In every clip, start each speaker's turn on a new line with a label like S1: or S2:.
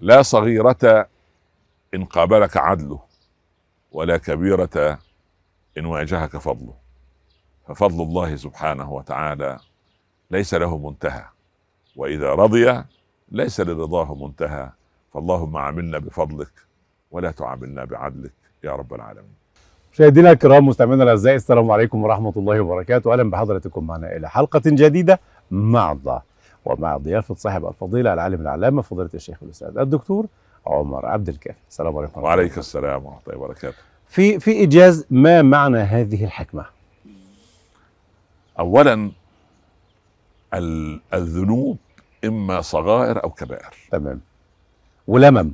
S1: لا صغيرة إن قابلك عدله ولا كبيرة إن واجهك فضله. ففضل الله سبحانه وتعالى ليس له منتهى وإذا رضي ليس لرضاه منتهى. فاللهم عاملنا بفضلك ولا تعاملنا بعدلك يا رب العالمين.
S2: مشاهدينا الكرام مستمعينا الأعزاء السلام عليكم ورحمة الله وبركاته. أهلا بحضراتكم معنا إلى حلقة جديدة مع الله. ومع ضيافة صاحب الفضيلة العالم العلامة فضيلة الشيخ الأستاذ الدكتور عمر عبد الكافي. السلام عليكم
S1: وعليك السلام ورحمة الله وبركاته.
S2: في في إيجاز ما معنى هذه الحكمة؟
S1: اولا ال- الذنوب إما صغائر أو كبائر.
S2: تمام. ولمم.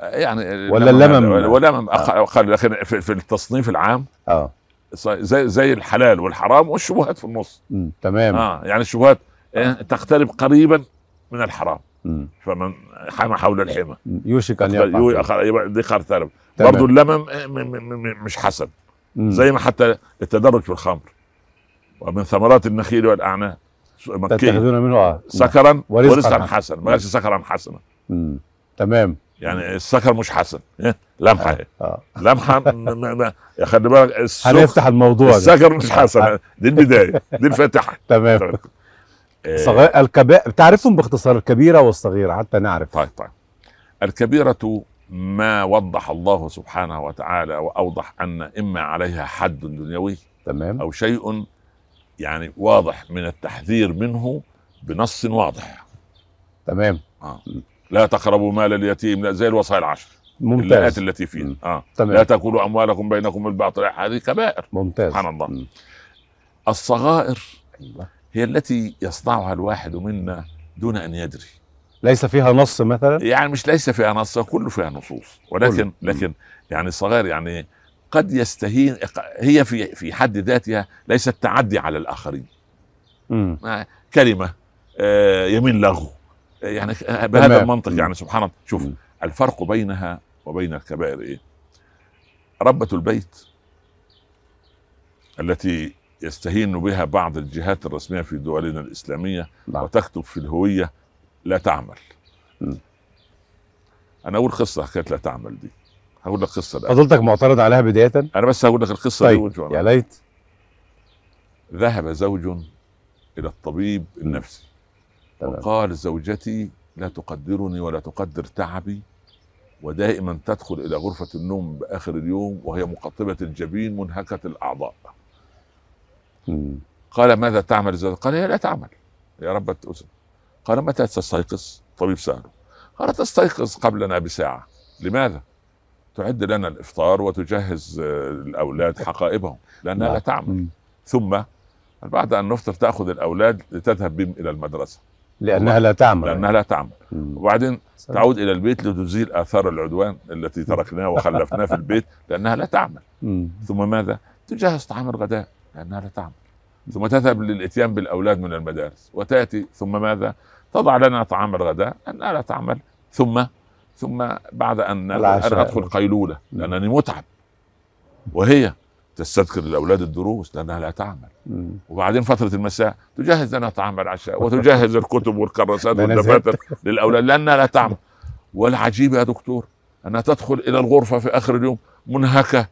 S1: يعني
S2: ولا اللمم؟
S1: ولمم أخ- أقل لكن في في التصنيف العام.
S2: آه.
S1: زي زي الحلال والحرام والشبهات في النص.
S2: تمام.
S1: آه يعني الشبهات آه، تقترب قريبا من الحرام.
S2: مم.
S1: فمن حمى حول الحمى.
S2: يوشك
S1: أن
S2: يقع
S1: دي قرترب. برضه اللمم آه، مش حسن.
S2: مم.
S1: زي ما حتى التدرج في الخمر. ومن ثمرات النخيل والأعناب.
S2: تتخذون منه آه.
S1: سكرا
S2: ورزقاً
S1: ورزقا
S2: حسنا.
S1: ما قالش سكرا حسنا.
S2: تمام.
S1: يعني السكر مش حسن. إيه؟ لمحة. إيه؟ آه. لمحة خلي بالك
S2: هنفتح الموضوع ده.
S1: السكر مش حسن. دي البداية. دي الفاتحه
S2: تمام.
S1: إيه،
S2: صغير الكبائر تعرفهم باختصار الكبيرة والصغيرة حتى نعرف
S1: طيب طيب الكبيرة ما وضح الله سبحانه وتعالى وأوضح أن إما عليها حد دنيوي
S2: تمام
S1: أو شيء يعني واضح من التحذير منه بنص واضح
S2: تمام
S1: آه. لا تقربوا مال اليتيم لا زي الوصايا العشر
S2: ممتاز
S1: التي فيها
S2: مم.
S1: آه. لا
S2: تمام
S1: تأكلوا أموالكم بينكم بالباطل هذه كبائر
S2: ممتاز
S1: سبحان الله.
S2: مم.
S1: الصغائر
S2: أيوة.
S1: هي التي يصنعها الواحد منا دون أن يدري
S2: ليس فيها نص مثلا
S1: يعني مش ليس فيها نص كله فيها نصوص ولكن
S2: كله.
S1: لكن يعني الصغائر يعني قد يستهين هي في في حد ذاتها ليست تعدي على الآخرين
S2: مم.
S1: آه، كلمة آه، يمين لغو يعني بهذا
S2: تمام.
S1: المنطق. يعني سبحان الله شوف
S2: مم.
S1: الفرق بينها وبين الكبائر إيه؟ ربة البيت التي يستهين بها بعض الجهات الرسمية في دولنا الإسلامية
S2: نعم.
S1: وتكتب في الهوية لا تعمل
S2: مم.
S1: أنا أقول قصة حكايه لا تعمل دي هقول لك قصة الآن.
S2: فضلتك معترض عليها بداية
S1: أنا بس هقول لك القصة
S2: طيب
S1: دي
S2: يا ليت
S1: ذهب زوج إلى الطبيب النفسي
S2: تمام
S1: وقال زوجتي لا تقدرني ولا تقدر تعبي ودائما تدخل إلى غرفة النوم بآخر اليوم وهي مقطبة الجبين منهكة
S2: الأعضاء.
S1: قال ماذا تعمل الزوجة؟ قال هي لا تعمل يا رب الأذن قال متى تستيقظ؟ طبيب سأله قال تستيقظ قبلنا بساعة لماذا؟ تعد لنا الإفطار وتجهز آه، الأولاد حقائبهم لأنها لا
S2: نعم.
S1: تعمل. ثم بعد أن نفطر تأخذ الأولاد لتذهب بهم إلى المدرسة
S2: لأنها لا تعمل
S1: لأنها لا تعمل
S2: مم.
S1: وبعدين تعود إلى البيت لتزيل آثار العدوان التي تركناها وخلفناها في البيت لأنها لا تعمل
S2: مم.
S1: ثم ماذا؟ تجهز طعام الغداء لأنها لا تعمل. ثم تذهب للإتيان بالأولاد من المدارس وتأتي ثم ماذا؟ تضع لنا طعام الغداء لأنها لا تعمل. ثم ثم بعد أن
S2: العشاء.
S1: أنا أدخل قيلولة لأنني متعب. وهي تستذكر الأولاد الدروس لأنها لا تعمل.
S2: مم.
S1: وبعدين فترة المساء تجهز لنا طعام العشاء وتجهز الكتب والكراسات والدفاتر للأولاد لأنها لا تعمل. والعجيب يا دكتور أنها تدخل إلى الغرفة في آخر اليوم منهكة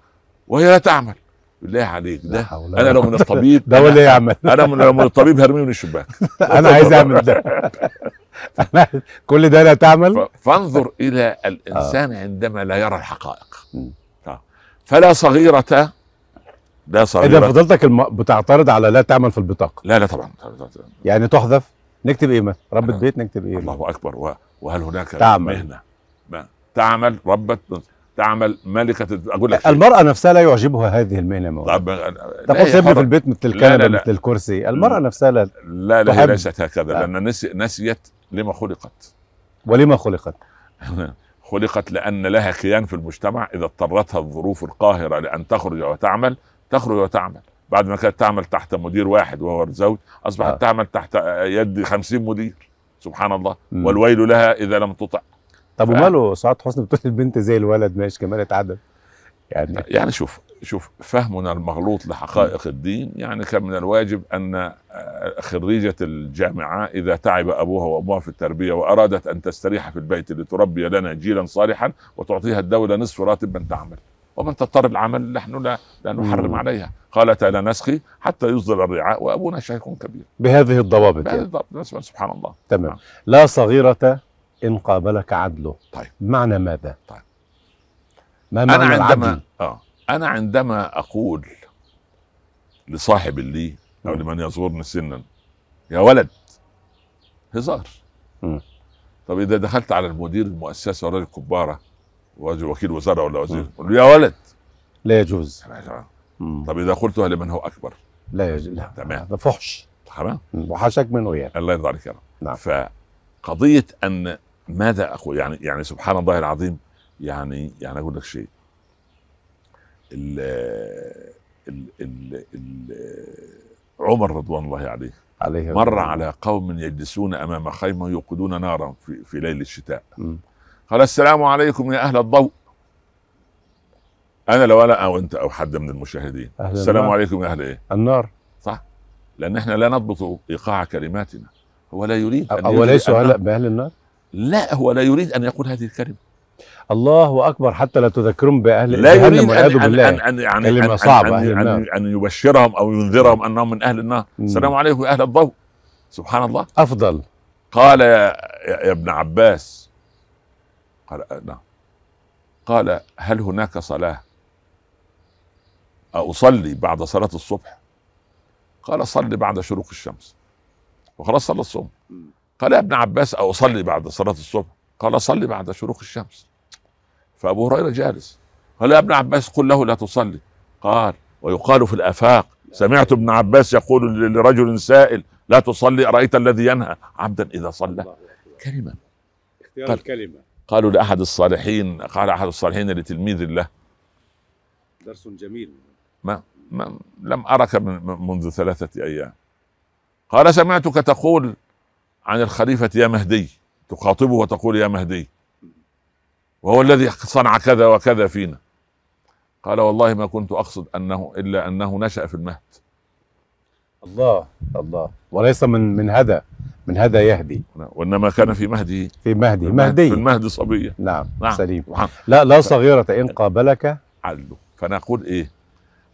S1: وهي لا تعمل. بالله عليك.
S2: لا
S1: ده
S2: أنا
S1: لو من الطبيب
S2: ده ولا يعمل.
S1: أنا من لو من الطبيب هرميه من الشباك.
S2: أنا عايز أعمل ده. أنا كل ده لا تعمل؟
S1: فانظر إلى الإنسان عندما لا يرى الحقائق. آه. فلا صغيرة لا
S2: اذا
S1: صغيرة.
S2: فضلتك الم... بتعترض على لا تعمل في البطاقة.
S1: لا لا طبعا.
S2: يعني تحذف؟ نكتب إيه مثلا؟ ربة
S1: آه.
S2: بيت نكتب إيه؟
S1: الله أكبر. وهل هناك
S2: تعمل.
S1: مهنة؟ ما- تعمل. ربة تعمل ملكة أقول لك شيء.
S2: المرأة نفسها لا يعجبها هذه المهنة
S1: طب لا،
S2: تقول سيبني. في البيت مثل
S1: لا،
S2: الكنبة
S1: لا، لا.
S2: مثل الكرسي المرأة نفسها لا
S1: لا لا هي. ليست هكذا
S2: آه.
S1: لأن نسي نسيت لما خلقت
S2: ولما خلقت
S1: خلقت لأن لها كيان في المجتمع إذا اضطرتها الظروف القاهرة لأن تخرج وتعمل تخرج وتعمل بعد ما كانت تعمل تحت مدير واحد وهو الزوج أصبحت
S2: آه.
S1: تعمل تحت يد خمسين مدير سبحان الله
S2: مم.
S1: والويل لها إذا لم تطع
S2: طب
S1: ف-
S2: وماله سعاد حسني بتقول البنت زي الولد ماشي كمالة عدد يعني
S1: يعني شوف شوف فهمنا المغلوط لحقائق الدين. يعني كان من الواجب أن آه، خريجة الجامعة إذا تعب أبوها وأمها في التربية وأرادت أن تستريح في البيت لتربي لنا جيلا صالحا وتعطيها الدولة نصف راتب من تعمل. ومن تضطر العمل نحن لا, لا نحرم
S2: مم.
S1: عليها. قالت لا نسقي حتى يصدر الرعاء وأبونا شيخ كبير.
S2: بهذه الضوابط
S1: بهذا
S2: يعني.
S1: الضبط بس- سبحان الله.
S2: تمام.
S1: نعم.
S2: لا صغيرة إن قابلك عدله
S1: طيب.
S2: معنى ماذا؟
S1: طيب.
S2: ما
S1: أنا
S2: معنى
S1: عندما
S2: العدل؟
S1: آه أنا عندما أقول لصاحب لي أو. لمن يزورني سنا يا ولد هزار. طب إذا دخلت على المدير المؤسسة وراجل كبارة وكيل وزارة ولا وزير. قول له يا ولد
S2: لا يجوز.
S1: طب إذا قلتها لمن هو أكبر
S2: لا يجوز لا
S1: تمام.
S2: هذا فحش
S1: تمام.
S2: وحشك منه يعني
S1: الله يرضى عليك يا رب
S2: نعم.
S1: فقضية أن ماذا أقول؟ يعني يعني سبحان الله العظيم يعني يعني أقول لك شيء. ال ال ال ال عمر رضوان الله عليه
S2: عليه
S1: مر على قوم يجلسون أمام خيمة يوقدون نارا في, في ليل الشتاء.
S2: مم.
S1: قال السلام عليكم يا أهل الضوء. أنا لو أنا أو أنت أو حد من المشاهدين.
S2: أهل
S1: السلام
S2: النار.
S1: عليكم يا أهل إيه؟
S2: النار.
S1: صح؟ لأن إحنا لا نضبط إيقاع كلماتنا. هو لا يريد أن
S2: أو ليسوا
S1: أنه-
S2: بأهل النار؟
S1: لا هو لا يريد أن يقول هذه الكلمة.
S2: الله أكبر حتى لا تذكرهم بأهل
S1: لا يريد ان ان يعني
S2: كلمة
S1: أن-
S2: صعبة،
S1: أن,
S2: أهل
S1: أن,
S2: النار.
S1: أن, ان يبشرهم أو ينذرهم أنهم من أهل النار. السلام عليكم يا أهل الضوء. سبحان الله.
S2: أفضل.
S1: قال يا, يا, ابن عباس قال نعم. قال هل هناك صلاة؟ أصلي بعد صلاة الصبح. قال صلي بعد شروق الشمس. وخلاص صلى الصبح. قال يا ابن عباس أصلي بعد صلاة الصبح؟ قال صلي بعد شروق الشمس. فأبو هريرة جالس. قال يا ابن عباس قل له لا تصلي. قال ويقال في الآفاق سمعت ابن عباس يقول لرجل سائل لا تصلي أرأيت الذي ينهى؟ عبدا إذا صلى. كلمة.
S2: اختيار
S1: قال-
S2: الكلمة.
S1: قالوا لأحد الصالحين قال أحد الصالحين لتلميذ له
S2: درس جميل.
S1: ما لم أرك من- منذ ثلاثة أيام. قال سمعتك تقول عن الخليفة يا مهدي. تخاطبه وتقول يا مهدي. وهو الذي صنع كذا وكذا فينا. قال والله ما كنت أقصد أنه إلا أنه نشأ في المهد.
S2: الله الله. وليس من من هدى من هدى يهدي.
S1: وإنما كان في مهده.
S2: في مهدي.
S1: في المهد-
S2: مهدي.
S1: في المهد صبية
S2: نعم,
S1: نعم.
S2: سليم.
S1: سبحان
S2: لا لا صغيرة. إن قابلك.
S1: عدله فنقول إيه؟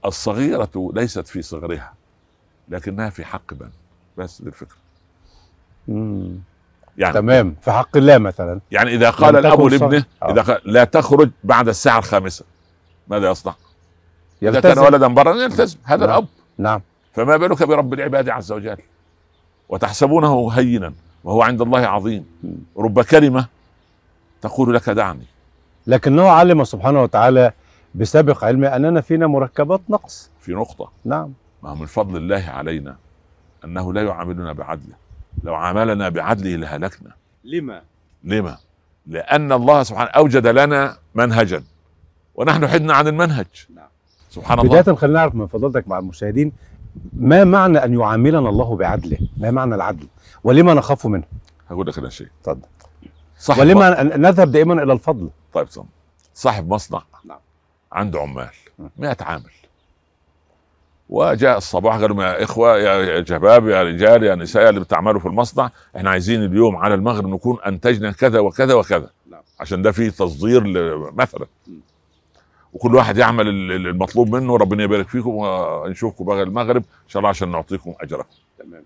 S1: الصغيرة ليست في صغرها لكنها في حق من بس دي الفكرة.
S2: مم.
S1: يعني
S2: تمام في حق الله مثلا.
S1: يعني إذا قال
S2: الأب
S1: لابنه
S2: آه.
S1: إذا قال لا تخرج بعد الساعة الخامسة. ماذا يصنع؟ إذا كان
S2: يلتزم.
S1: ولدا برا يلتزم. هذا
S2: نعم.
S1: الأب.
S2: نعم.
S1: فما بالك برب العباد عز وجل؟ وتحسبونه هينا وهو عند الله عظيم. رب كلمة تقول لك دعني.
S2: لكنه علم سبحانه وتعالى بسابق علمه أننا فينا مركبات نقص.
S1: في نقطة.
S2: نعم.
S1: ما هو من فضل الله علينا أنه لا يعاملنا بعدله. لو عاملنا بعدله لهلكنا.
S2: لما؟
S1: لما؟ لأن الله سبحانه أوجد لنا منهجا. ونحن حدنا عن المنهج.
S2: نعم.
S1: سبحان الله.
S2: بداية خلينا نعرف من فضلتك مع المشاهدين ما معنى أن يعاملنا الله بعدله؟ ما معنى العدل؟ ولما نخاف منه؟
S1: هقول لك أنا شيء.
S2: اتفضل.
S1: صاحب
S2: ولما نذهب دائما إلى الفضل؟
S1: طيب صم. صاحب مصنع
S2: نعم.
S1: عنده عمال
S2: م.
S1: 100 عامل. وجاء الصباح قالوا يا إخوة يا شباب يا رجال يا نساء اللي بتعملوا في المصنع إحنا عايزين اليوم على المغرب نكون أنتجنا كذا وكذا وكذا.
S2: نعم.
S1: عشان ده فيه تصدير مثلا. وكل واحد يعمل ال- ال- المطلوب منه ربنا يبارك فيكم ونشوفكم بقى المغرب إن شاء الله عشان نعطيكم أجركم.
S2: تمام.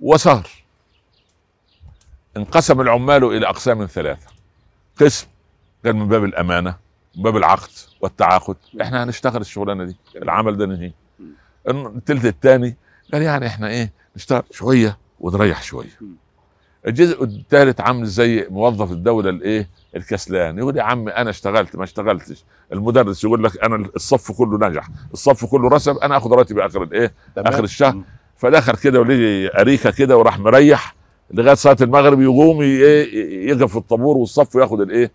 S1: وسهر انقسم العمال إلى أقسام ثلاثة. قسم قال من باب الأمانة باب العقد والتعاقد إحنا هنشتغل الشغلانة دي. العمل ده ننهيه
S2: مم.
S1: الثلث الثاني قال يعني إحنا إيه نشتغل شوية ونريح
S2: شوية.
S1: الجزء الثالث عامل زي موظف الدولة الإيه الكسلان يقول يا عم أنا اشتغلت ما اشتغلتش المدرس يقول لك أنا الصف كله نجح الصف كله رسب أنا اخذ راتبي آخر
S2: الإيه.
S1: آخر الشهر. فدخل كده وليه أريكة كده وراح مريح لغاية صلاة المغرب يقوم إيه يقف في الطابور والصف وياخد الإيه.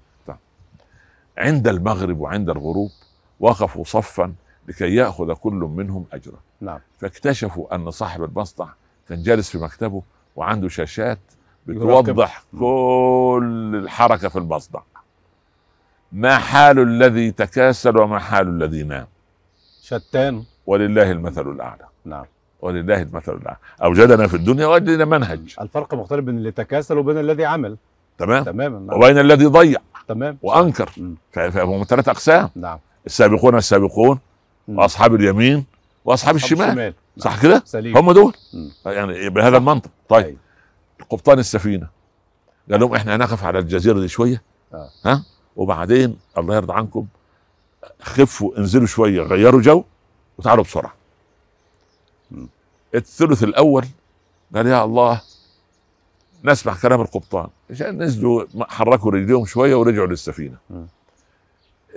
S1: عند المغرب وعند الغروب وقفوا صفا لكي يأخذ كل منهم اجره
S2: نعم.
S1: فاكتشفوا أن صاحب المصنع كان جالس في مكتبه وعنده شاشات. بتوضح كل الحركة في المصنع. ما حال الذي تكاسل وما حال الذي نام.
S2: شتان.
S1: ولله المثل الأعلى.
S2: نعم.
S1: ولله المثل الأعلى. أوجدنا في الدنيا وادينا منهج.
S2: الفرق مختلف بين اللي تكاسل وبين الذي عمل.
S1: تمام؟
S2: تماما. نعم.
S1: وبين الذي ضيع.
S2: تمام.
S1: وأنكر. فهم ثلاث أقسام.
S2: نعم.
S1: السابقون السابقون
S2: مم.
S1: وأصحاب اليمين وأصحاب الشمال.
S2: نعم.
S1: صح كده؟
S2: سليم.
S1: هم دول؟
S2: مم.
S1: يعني بهذا المنطق. طيب.
S2: أيوة.
S1: قبطان السفينة. قال لهم إحنا هنقف على الجزيرة دي شوية.
S2: آه.
S1: ها؟ وبعدين الله يرضى عنكم خفوا انزلوا شوية غيروا جو وتعالوا
S2: بسرعة.
S1: الثلث الأول قال يا الله نسمع كلام القبطان. عشان نزلوا حركوا رجليهم شوية ورجعوا للسفينة.
S2: مم.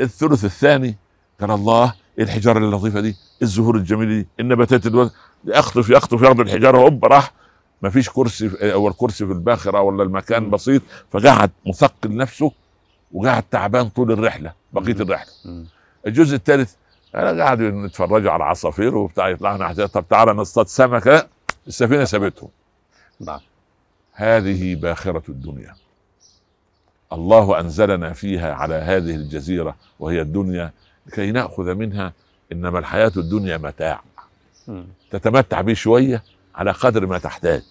S1: الثلث الثاني قال الله إيه الحجارة اللطيفة دي؟ الزهور الجميلة دي النباتات ألو... يخطف يخطف ياخذ الحجارة هوب راح. ما فيش كرسي أو الكرسي في الباخرة ولا المكان. بسيط. فقعد مثقل نفسه وقعد تعبان طول الرحلة
S2: بقية.
S1: الرحلة.
S2: مم.
S1: الجزء الثالث أنا قاعد نتفرجوا على العصافير وبتاع يطلعنا طب تعالى نصطاد سمكة. السفينة سابتهم.
S2: نعم
S1: هذه باخرة الدنيا. الله أنزلنا فيها على هذه الجزيرة وهي الدنيا لكي نأخذ منها إنما الحياة الدنيا متاع. تتمتع به شوية على قدر ما تحتاج.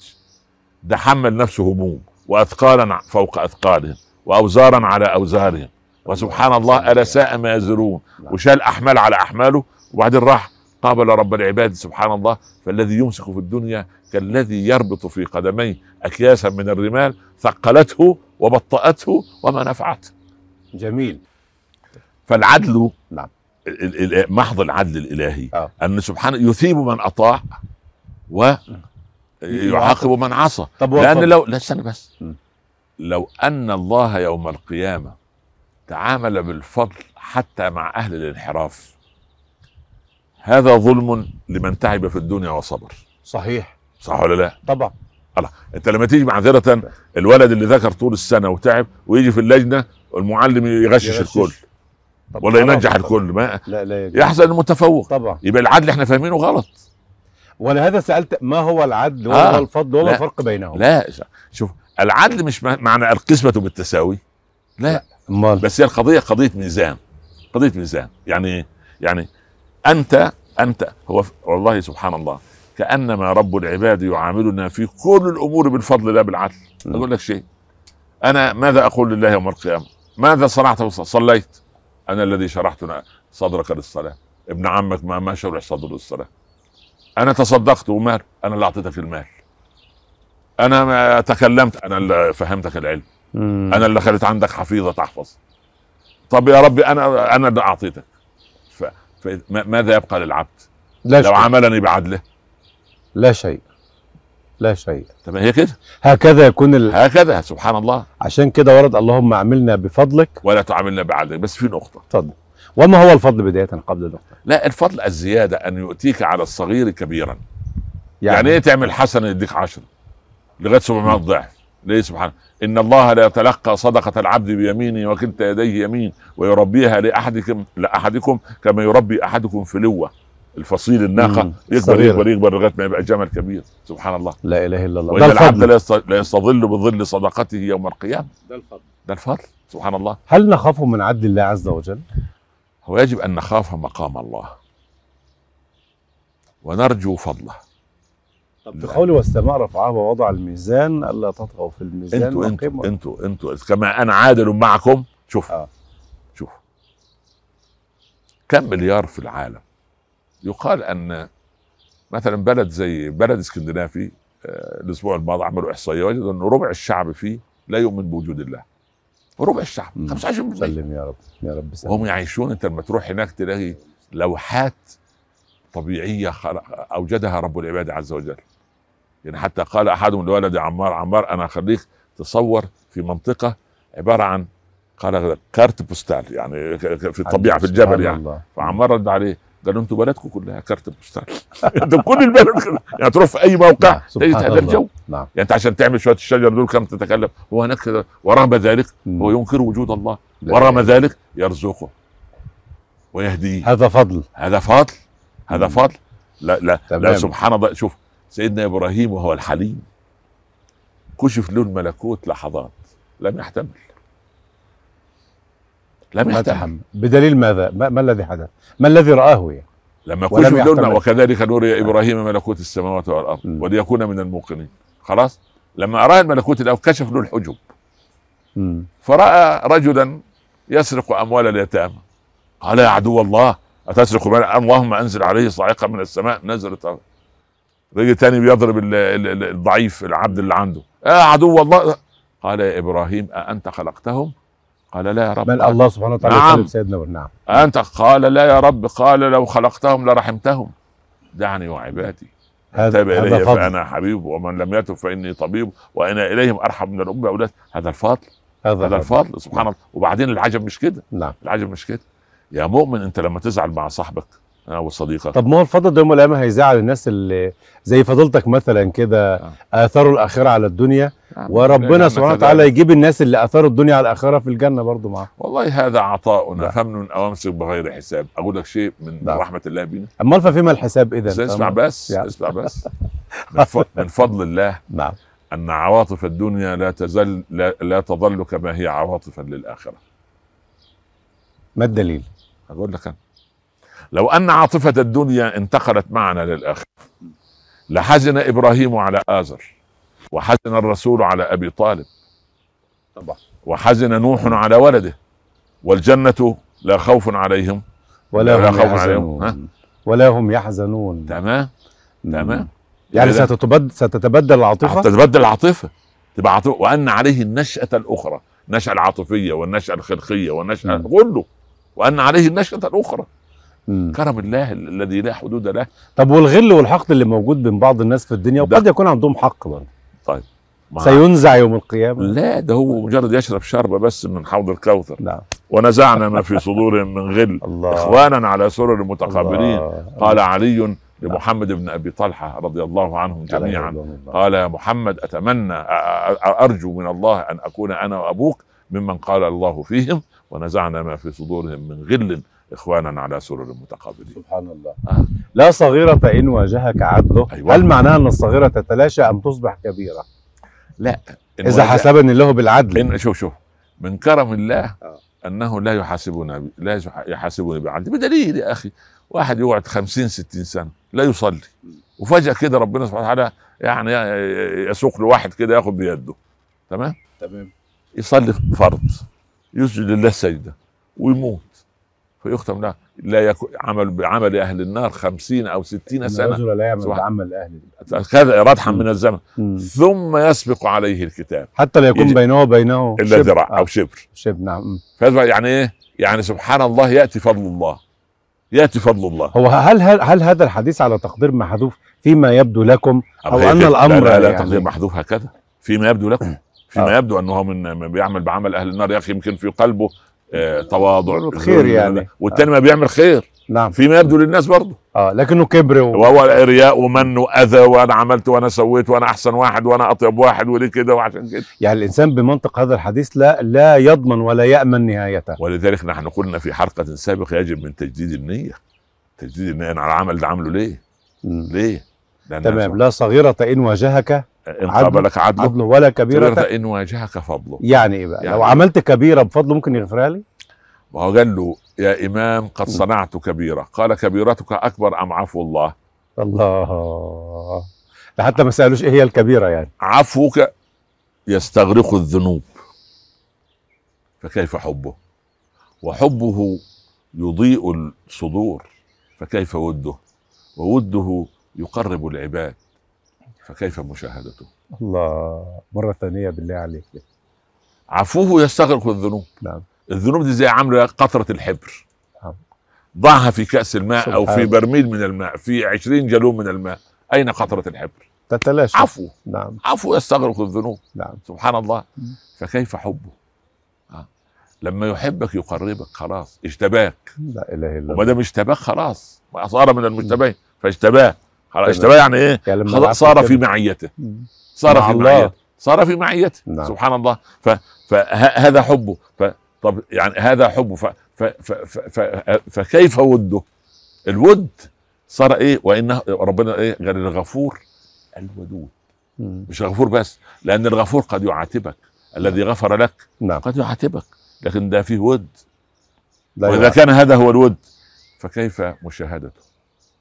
S1: ده حمل نفسه هموم وأثقالا فوق أثقالهم وأوزارا على أوزارهم. وسبحان الله ألا ساء ما يزرون.
S2: نعم.
S1: وشال أحمال على أحماله وبعدين راح قابل رب العباد سبحان الله فالذي يمسك في الدنيا كالذي يربط في قدميه أكياسا من الرمال ثقلته وبطأته وما نفعته
S2: جميل
S1: فالعدل
S2: نعم.
S1: محض العدل الإلهي
S2: آه.
S1: أن سبحانه يثيب من أطاع ويعاقب من عصى
S2: طب
S1: لأن
S2: وفضل.
S1: لو لا استنى بس
S2: م.
S1: لو أن الله يوم القيامة تعامل بالفضل حتى مع أهل الانحراف هذا ظلم لمن تعب في الدنيا وصبر
S2: صحيح
S1: صح ولا لا؟
S2: طبعا
S1: الله انت لما تيجي معذرة الولد اللي ذاكر طول السنة وتعب ويجي في اللجنة المعلم يغشش,
S2: يغشش.
S1: الكل ولا ينجح
S2: طبعاً.
S1: الكل ما
S2: لا لا يجوز.
S1: يحسن المتفوق
S2: طبعا
S1: يبقى العدل إحنا فاهمينه غلط
S2: ولهذا سألت ما هو العدل وما
S1: آه.
S2: الفضل وما. الفرق بينهم
S1: لا شوف العدل مش مع- معنى القسمة بالتساوي لا
S2: أمال
S1: بس هي القضية قضية ميزان قضية ميزان يعني؟ يعني أنت أنت هو والله سبحان الله كأنما رب العباد يعاملنا في كل الأمور بالفضل لا بالعدل.
S2: نعم.
S1: أقول لك شيء. أنا ماذا أقول لله يوم القيامة؟ ماذا صنعت؟ صليت. أنا الذي شرحت صدرك للصلاة. ابن عمك ما ما شرح صدره للصلاة. أنا تصدقت ومال. أنا اللي أعطيتك المال. أنا ما تكلمت. أنا اللي فهمتك العلم.
S2: مم.
S1: أنا اللي خليت عندك حفيظة تحفظ. طب يا ربي أنا أنا اللي أعطيتك. ف... ف... ما- ماذا يبقى للعبد؟
S2: لا
S1: لو عملني بعدله.
S2: لا شيء. لا شيء.
S1: طب هي كده؟
S2: هكذا يكون ال...
S1: هكذا سبحان الله.
S2: عشان كده ورد اللهم اعملنا بفضلك.
S1: ولا تعاملنا بعدلك بس في نقطة.
S2: اتفضل. وما هو الفضل بداية قبل النقطة؟
S1: لا الفضل الزيادة أن يؤتيك على الصغير كبيرا. يعني, يعني إيه تعمل حسنه يديك عشرة؟ لغاية 700 ضعف. ليه سبحانه إن الله لا يتلقى صدقة العبد بيمينه وكلتا يديه يمين ويربيها لأحدكم لأحدكم كما يربي أحدكم فلوه الفصيل الناقة
S2: مم.
S1: يكبر
S2: صغيرة.
S1: يكبر يكبر لغاية ما يبقى جمل كبير. سبحان الله.
S2: لا إله إلا الله.
S1: وان
S2: ده
S1: العبد لا يست- لا يستظل بظل صدقته يوم القيامة.
S2: ده الفضل.
S1: ده الفضل. سبحان الله.
S2: هل نخاف من عدل الله عز وجل؟
S1: هو يجب أن نخاف مقام الله. ونرجو فضله.
S2: في قوله والسماء رفعها ووضع الميزان ألا تطغوا في الميزان
S1: أنتوا
S2: أنتوا
S1: أنتوا أنتوا. كما أنا عادل معكم شوف
S2: آه.
S1: شوف كم مليار في العالم. يقال أن مثلا بلد زي بلد اسكندنافي آه، الأسبوع الماضي عملوا إحصائية وجدوا أن ربع الشعب فيه لا يؤمن بوجود الله. ربع الشعب
S2: مم.
S1: 25%
S2: سلم يا رب يا رب سلم.
S1: وهم يعيشون أنت لما تروح هناك تلاقي لوحات طبيعية خلق أوجدها رب العباد عز وجل. يعني حتى قال أحدهم لولد عمار عمار أنا أخليك تصور في منطقة عبارة عن قال carte postale يعني في الطبيعة في الجبل يعني.
S2: الله.
S1: فعمار رد عليه قال له أنتوا بلدكم كلها carte postale أنتوا كل البلد يعني تروح في أي موقع
S2: نعم،
S1: تجد هذا. الجو.
S2: نعم.
S1: يعني أنت عشان تعمل شوية الشجر دول كم تتكلم هو هناك كده ورغم ذلك. هو ينكر وجود الله. ورغم. ذلك يرزقه ويهديه.
S2: هذا فضل.
S1: هذا فضل. هذا. فضل. لا لا
S2: تمام.
S1: لا سبحان الله. شوف سيدنا إبراهيم وهو الحليم كشف له الملكوت لحظات لم يحتمل. لم يحتمل
S2: بدليل ماذا؟ ما, ما الذي حدث؟ ما الذي رآه يعني؟
S1: لما كشف
S2: يحتمل.
S1: وكذلك نري إبراهيم ملكوت السماوات والأرض
S2: مم.
S1: وليكون من الموقنين خلاص لما اراه الملكوت الأول كشف له الحجب
S2: مم.
S1: فرأى رجلا يسرق أموال اليتامى قال يا عدو الله أتسرق مال اللهم أنزل عليه صاعقة من السماء نزلت رجل تاني بيضرب ال- ال- ال- الضعيف العبد اللي عنده يا عدو الله قال يا إبراهيم أأنت خلقتهم؟ قال لا يا رب.
S2: بل الله سبحانه وتعالى
S1: نعم.
S2: سيدنا. نعم.
S1: أنت قال لا يا رب قال لو خلقتهم لرحمتهم. دعني وعبادي.
S2: هذا
S1: تاب
S2: فضل.
S1: فأنا حبيب ومن لم يتب فإني طبيب وأنا إليهم أرحم من الام باولاد هذا الفضل.
S2: هذا
S1: هذا
S2: فضل.
S1: الفضل. سبحان الله. وبعدين العجب مش كده.
S2: نعم.
S1: العجب مش كده. يا مؤمن أنت لما تزعل مع صاحبك أو صديقك.
S2: طب ما هو الفضل ده يوم القيامة هيزعل الناس اللي زي فضيلتك مثلا كده
S1: آه.
S2: اثروا الآخرة على الدنيا.
S1: نعم،
S2: وربنا
S1: لأنك
S2: سبحانه. وتعالى يجيب الناس اللي اثروا الدنيا على الآخرة في الجنة برضو معاه
S1: والله هذا عطاؤنا.
S2: نعم.
S1: فمن أو أمسك بغير حساب. أقول لك شيء من
S2: نعم.
S1: رحمة الله بنا
S2: امال ففيما الحساب اذا
S1: اسمع بس
S2: يعني.
S1: اسمع بس. من فضل الله
S2: نعم.
S1: أن عواطف الدنيا لا تزل لا, لا تظل كما هي عواطفا للآخرة.
S2: ما الدليل؟
S1: أقول لك أنا. لو أن عاطفة الدنيا انتقلت معنا للآخرة لحزن إبراهيم على آزر وحزن الرسول على أبي طالب
S2: طبعا
S1: وحزن نوح على ولده والجنة لا خوف عليهم
S2: ولا
S1: لا
S2: هم
S1: خوف عليهم. ها؟
S2: يحزنون ولا هم يحزنون
S1: تمام. تمام
S2: يعني ستتبدل ستتبدل العاطفة
S1: تتبدل العاطفة تبقى عاطفة وأن عليه النشأة الأخرى النشاه العاطفية والنشأة الخلقية
S2: والنشأة.
S1: كله وأن عليه النشأة الأخرى
S2: مم.
S1: كرم الله الذي لا حدود له.
S2: طب والغل والحقد اللي موجود بين بعض الناس في الدنيا وقد يكون عندهم حق برضه.
S1: مع-
S2: سينزع يوم القيامة.
S1: لا ده هو مجرد يشرب شربة بس من حوض الكوثر.
S2: نعم.
S1: ونزعنا ما في صدورهم من غل.
S2: الله.
S1: إخوانا على سرر متقابلين. قال علي لمحمد بن أبي طلحة رضي الله عنهم جميعا.
S2: الله.
S1: قال يا محمد أتمنى أ- أ- أرجو من الله أن أكون أنا وأبوك ممن قال الله فيهم ونزعنا ما في صدورهم من غل إخوانا على سرر متقابلين.
S2: سبحان الله.
S1: آه.
S2: لا صغيرة إن واجهك عدله.
S1: أيوة.
S2: هل معناها أن الصغيرة تتلاشى أم تصبح كبيرة؟
S1: لا.
S2: إذا حسبني الله بالعدل.
S1: إن شوف شوف. من كرم الله
S2: آه.
S1: أنه لا يحاسبنا ب- لا يح- يحاسبني بعدل بدليل يا أخي واحد يقعد 50 60 سنة لا يصلي. وفجأة كده ربنا سبحانه وتعالى يعني يسوق له واحد كده ياخد بيده. تمام؟
S2: تمام.
S1: يصلي فرض. يسجد لله سجدة ويموت. فيختم له لا يكون عمل بعمل أهل النار خمسين أو ستين سنة.
S2: الرجل لا يعمل بعمل أهل
S1: كذا ردحا من الزمن.
S2: مم.
S1: ثم يسبق عليه الكتاب.
S2: حتى لا يكون بينه وبينه إلا.
S1: ذراع
S2: آه،
S1: أو شبر.
S2: شبر نعم.
S1: يعني إيه؟ يعني سبحان الله يأتي فضل الله. يأتي فضل الله.
S2: هو هل هل, هل هذا الحديث على تقدير محذوف فيما يبدو لكم؟ أن
S1: كده.
S2: الأمر
S1: لا لا, لا
S2: يعني-
S1: تقدير محذوف هكذا. فيما يبدو لكم. فيما
S2: آه.
S1: يبدو أنه من بيعمل بعمل أهل النار يا أخي يمكن في قلبه آه تواضع
S2: خير يعني.
S1: والتاني ما بيعمل خير
S2: نعم
S1: فيما يبدو للناس برضه
S2: آه لكنه كبر و...
S1: وهو رياء ومن وأذى وأنا عملت وأنا سويت وأنا أحسن واحد وأنا أطيب واحد وليه كده وعشان كده
S2: يعني الإنسان بمنطق هذا الحديث لا لا يضمن ولا يأمن نهايته
S1: ولذلك نحن قلنا في حلقة سابقة يجب من تجديد النية تجديد النية أنا العمل ده عامله ليه؟
S2: مم.
S1: ليه؟
S2: تمام لا صغيرة إن واجهك
S1: ان قابلك عدله
S2: عدله ولا كبيرة.
S1: كبيرة ان واجهك فضله.
S2: يعني إيه بقى؟
S1: يعني
S2: لو؟ عملت كبيرة بفضله ممكن يغفرها لي؟
S1: وهو قال له يا إمام قد صنعت كبيرة. قال كبيرتك أكبر أم عفو الله؟
S2: الله. ده حتى ما سألوش إيه هي الكبيرة يعني.
S1: عفوك يستغرق الذنوب. فكيف حبه؟ وحبه يضيء الصدور. فكيف وده؟ ووده يقرب العباد. فكيف مشاهدته؟
S2: الله مرة ثانية بالله عليك.
S1: عفوه يستغرق الذنوب.
S2: نعم.
S1: الذنوب دي زي عاملة قطرة الحبر.
S2: نعم.
S1: ضعها في كأس الماء أو في برميل من الماء في عشرين جالون من الماء. أين قطرة الحبر؟
S2: تتلاشى.
S1: عفو.
S2: نعم.
S1: عفو يستغرق الذنوب.
S2: نعم.
S1: سبحان الله. فكيف حبه؟ آه. لما يحبك يقربك خلاص اجتباك
S2: لا إله إلا
S1: وما
S2: الله.
S1: دام اجتباك خلاص صار من المجتبين فاجتباه خلاص. اجتباه يعني إيه؟
S2: يعني
S1: صار في معيته. صار في. معيته. صار في معيته.
S2: نعم.
S1: سبحان الله. ف فهذا حبه. ف طب يعني هذا حبه. ف ف ف ف فكيف وده؟ الود صار إيه؟ وإنه ربنا إيه؟ غير الغفور الودود.
S2: مم.
S1: مش الغفور بس لأن الغفور قد يعاتبك. الذي غفر لك
S2: نعم.
S1: قد يعاتبك. لكن ده فيه ود.
S2: وإذا.
S1: كان هذا هو الود فكيف مشاهدته؟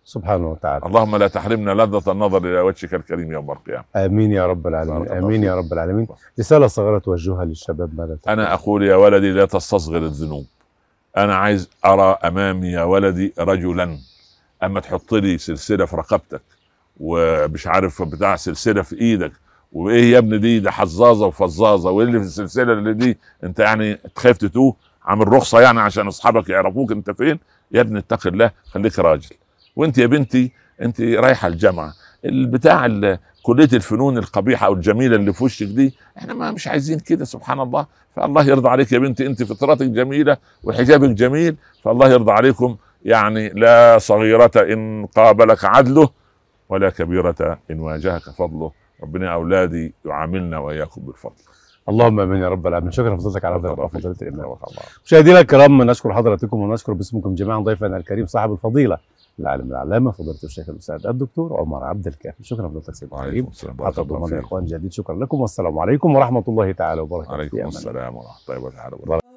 S2: سبحانه وتعالى.
S1: اللهم لا تحرمنا لذة النظر إلى وجهك الكريم يوم القيامة.
S2: آمين يا رب العالمين. آمين يا. رب العالمين. رسالة صغيرة توجهها للشباب ماذا تقول؟
S1: أنا أقول يا ولدي لا تستصغر الذنوب. أنا عايز أرى أمامي يا ولدي رجلا. أما تحط لي سلسلة في رقبتك ومش عارف بتاع سلسلة في إيدك وإيه يا ابني دي؟ ده حزازه وفزازه وإيه اللي في السلسلة اللي دي؟ أنت يعني تخاف تتوه؟ عامل رخصة يعني عشان أصحابك يعرفوك أنت فين؟ يا ابني اتق الله خليك راجل. وانت يا بنتي انت رايحة الجامعة. البتاع ال- كلية الفنون القبيحة أو الجميلة اللي في وشك دي إحنا ما مش عايزين كده سبحان الله. فالله يرضى عليك يا بنتي انت فطرتك جميلة وحجابك جميل فالله يرضى عليكم. يعني لا صغيرة إن قابلك عدله ولا كبيرة إن واجهك فضله. ربنا أولادي يعاملنا وإياكم بالفضل.
S2: اللهم آمين يا رب العالمين. شكرا لفضلتك على فضيله. الامام. مشاهدينا الكرام نشكر حضراتكم ونشكر باسمكم جميعا ضيفنا الكريم صاحب الفضيلة العالم العلامة فضيلة الشيخ الأستاذ الدكتور عمر عبد الكافي. شكرا لفضلتك سيدي الكريم.
S1: الله.
S2: ضمان. اخوان جديد. شكرا لكم. والسلام عليكم ورحمة الله تعالى وبركاته.
S1: عليكم. السلام ورحمة الله وبركاته.